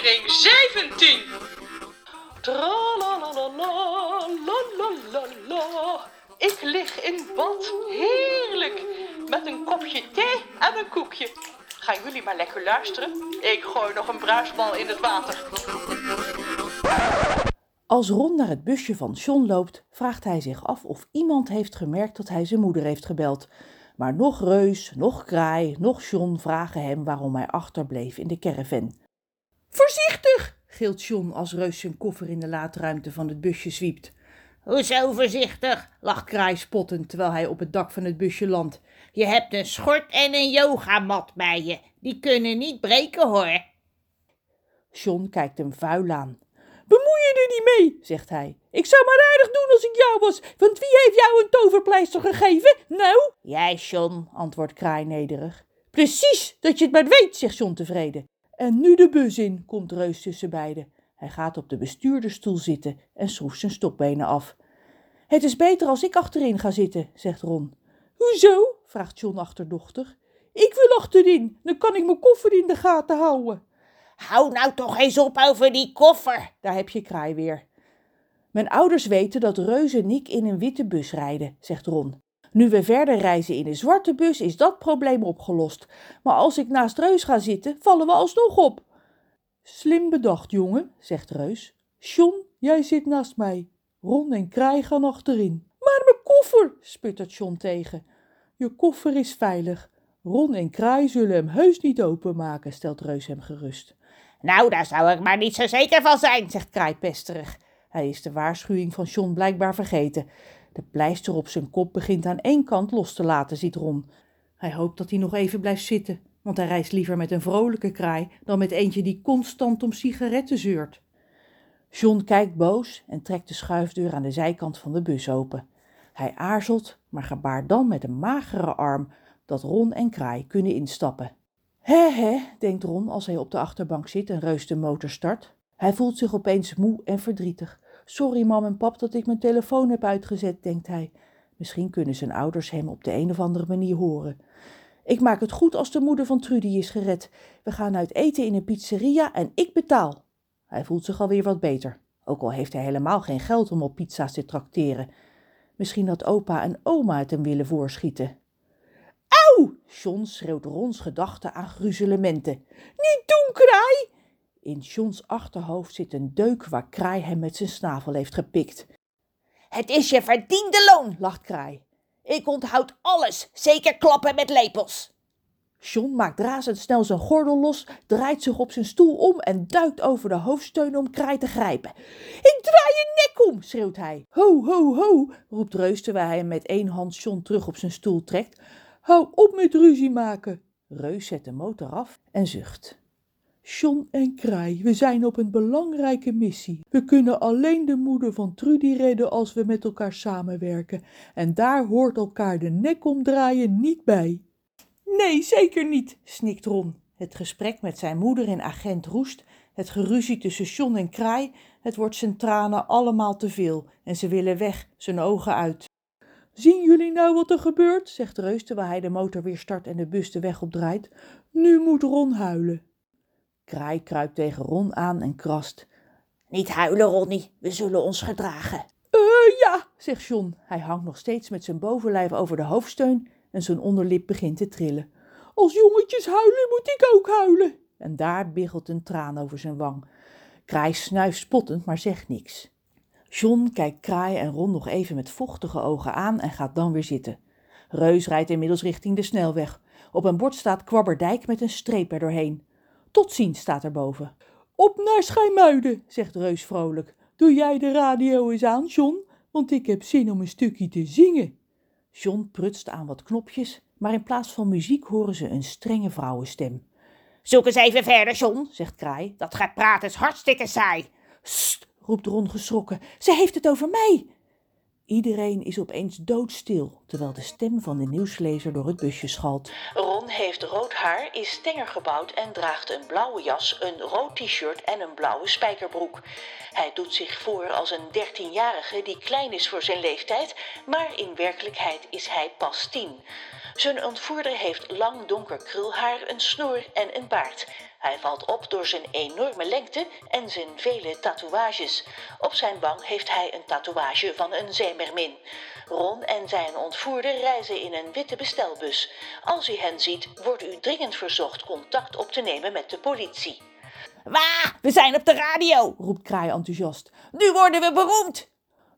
aflevering 17. Tralalalala, Ik lig in bad, heerlijk, met een kopje thee en een koekje. Gaan jullie maar lekker luisteren? Ik gooi nog een bruisbal in het water. Als Ron naar het busje van John loopt, vraagt hij zich af of iemand heeft gemerkt dat hij zijn moeder heeft gebeld. Maar nog Reus, nog Kraai, nog John vragen hem waarom hij achterbleef in de caravan. Voorzichtig, gilt John als Reus zijn koffer in de laadruimte van het busje zwiept. Hoezo voorzichtig? lacht Kraai spottend terwijl hij op het dak van het busje landt. Je hebt een schort en een yogamat bij je. Die kunnen niet breken hoor. John kijkt hem vuil aan. Bemoei je er niet mee, zegt hij. Ik zou maar aardig doen als ik jou was, want wie heeft jou een toverpleister gegeven? Nou? Jij, John, antwoordt Kraai nederig. Precies, dat je het maar weet, zegt John tevreden. En nu de bus in, komt Reus tussen beiden. Hij gaat op de bestuurdersstoel zitten en schroeft zijn stokbenen af. Het is beter als ik achterin ga zitten, zegt Ron. Hoezo? vraagt John achterdochtig. Ik wil achterin, dan kan ik mijn koffer in de gaten houden. Hou nou toch eens op over die koffer. Daar heb je kraai weer. Mijn ouders weten dat Reus en ik in een witte bus rijden, zegt Ron. Nu we verder reizen in een zwarte bus, is dat probleem opgelost. Maar als ik naast Reus ga zitten, vallen we alsnog op. Slim bedacht, jongen, zegt Reus. John, jij zit naast mij. Ron en Kraai gaan achterin. Maar mijn koffer, sputtert John tegen. Je koffer is veilig. Ron en Kraai zullen hem heus niet openmaken, stelt Reus hem gerust. Nou, daar zou ik maar niet zo zeker van zijn, zegt Kraai pesterig. Hij is de waarschuwing van John blijkbaar vergeten. De pleister op zijn kop begint aan één kant los te laten, ziet Ron. Hij hoopt dat hij nog even blijft zitten, want hij reist liever met een vrolijke kraai dan met eentje die constant om sigaretten zeurt. John kijkt boos en trekt de schuifdeur aan de zijkant van de bus open. Hij aarzelt, maar gebaart dan met een magere arm dat Ron en Kraai kunnen instappen. Hé hé, denkt Ron als hij op de achterbank zit en Reus de motor start. Hij voelt zich opeens moe en verdrietig. Sorry mam en pap dat ik mijn telefoon heb uitgezet, denkt hij. Misschien kunnen zijn ouders hem op de een of andere manier horen. Ik maak het goed als de moeder van Trudy is gered. We gaan uit eten in een pizzeria en ik betaal. Hij voelt zich alweer wat beter, ook al heeft hij helemaal geen geld om op pizza's te trakteren. Misschien had opa en oma het hem willen voorschieten. Auw! John schreeuwt Rons gedachten aan gruzelementen. Niet doen, kraai! In Johns achterhoofd zit een deuk waar Kraai hem met zijn snavel heeft gepikt. Het is je verdiende loon, lacht Kraai. Ik onthoud alles, zeker klappen met lepels. John maakt razendsnel zijn gordel los, draait zich op zijn stoel om en duikt over de hoofdsteun om Kraai te grijpen. Ik draai je nek om, schreeuwt hij. Ho, ho, ho, roept Reus terwijl hij met één hand John terug op zijn stoel trekt. Hou op met ruzie maken. Reus zet de motor af en zucht. John en Kraai, we zijn op een belangrijke missie. We kunnen alleen de moeder van Trudy redden als we met elkaar samenwerken. En daar hoort elkaar de nek omdraaien niet bij. Nee, zeker niet, snikt Ron. Het gesprek met zijn moeder en agent Roest, het geruzie tussen John en Kraai, het wordt zijn tranen allemaal te veel en ze willen weg, zijn ogen uit. Zien jullie nou wat er gebeurt? zegt Reus terwijl hij de motor weer start en de bus de weg opdraait. Nu moet Ron huilen. Kraai kruipt tegen Ron aan en krast. Niet huilen, Ronnie, we zullen ons gedragen. Eh, ja, zegt John. Hij hangt nog steeds met zijn bovenlijf over de hoofdsteun en zijn onderlip begint te trillen. Als jongetjes huilen, moet ik ook huilen. En daar biggelt een traan over zijn wang. Kraai snuift spottend, maar zegt niks. John kijkt Kraai en Ron nog even met vochtige ogen aan en gaat dan weer zitten. Reus rijdt inmiddels richting de snelweg. Op een bord staat Kwabberdijk met een streep erdoorheen. Tot ziens staat er boven. Op naar Schijmuiden, zegt Reus vrolijk. Doe jij de radio eens aan, John, want ik heb zin om een stukje te zingen. John prutst aan wat knopjes, maar in plaats van muziek horen ze een strenge vrouwenstem. Zoek eens even verder, John, zegt Kraai. Dat gaat praten is hartstikke saai. Sst, roept Ron geschrokken. Ze heeft het over mij. Iedereen is opeens doodstil, terwijl de stem van de nieuwslezer door het busje schalt. Ron heeft rood haar, is tenger gebouwd en draagt een blauwe jas, een rood t-shirt en een blauwe spijkerbroek. Hij doet zich voor als een dertienjarige die klein is voor zijn leeftijd, maar in werkelijkheid is hij pas tien. Zijn ontvoerder heeft lang donker krulhaar, een snor en een baard. Hij valt op door zijn enorme lengte en zijn vele tatoeages. Op zijn wang heeft hij een tatoeage van een zeemermin. Ron en zijn ontvoerder reizen in een witte bestelbus. Als u hen ziet, wordt u dringend verzocht contact op te nemen met de politie. Wa, we zijn op de radio, roept Kraai enthousiast. Nu worden we beroemd.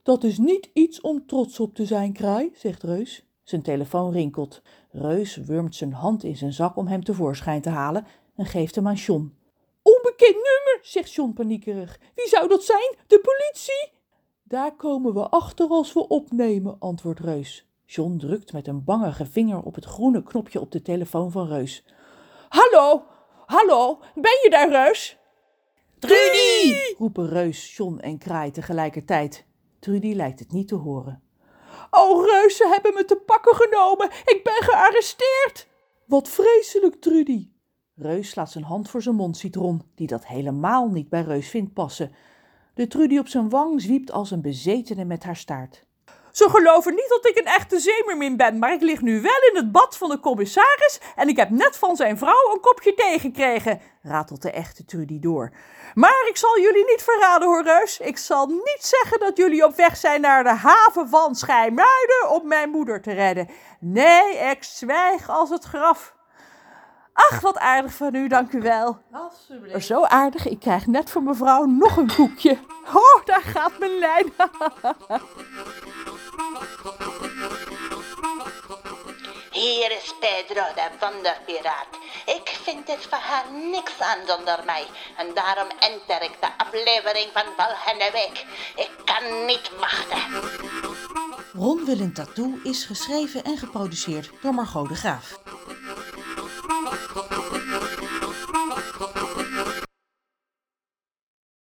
Dat is niet iets om trots op te zijn, Kraai, zegt Reus. Zijn telefoon rinkelt. Reus wurmt zijn hand in zijn zak om hem tevoorschijn te halen en geeft hem aan John. Onbekend nummer, zegt John paniekerig. Wie zou dat zijn? De politie? Daar komen we achter als we opnemen, antwoordt Reus. John drukt met een bangige vinger op het groene knopje op de telefoon van Reus. Hallo, hallo, ben je daar, Reus? Trudy! roepen Reus, John en Kraai tegelijkertijd. Trudy lijkt het niet te horen. Oh, Reus, ze hebben me te pakken genomen. Ik ben gearresteerd. Wat vreselijk, Trudy. Reus slaat zijn hand voor zijn mond, ziet Ron, die dat helemaal niet bij Reus vindt passen. De Trudy op zijn wang zwiept als een bezetene met haar staart. Ze geloven niet dat ik een echte zeemermin ben, maar ik lig nu wel in het bad van de commissaris en ik heb net van zijn vrouw een kopje thee gekregen, ratelt de echte Trudy door. Maar ik zal jullie niet verraden hoor, Reus. Ik zal niet zeggen dat jullie op weg zijn naar de haven van Schijmuiden om mijn moeder te redden. Nee, ik zwijg als het graf. Ach, wat aardig van u, dank u wel. Alsjeblieft. Zo aardig, ik krijg net van mevrouw nog een koekje. Oh, daar gaat mijn lijn. Hier is Pedro, de wonderpiraat. Ik vind dit verhaal niks aan zonder mij. En daarom enter ik de aflevering van volgende week. Ik kan niet wachten. Ron wil een tattoo is geschreven en geproduceerd door Margot de Graaf.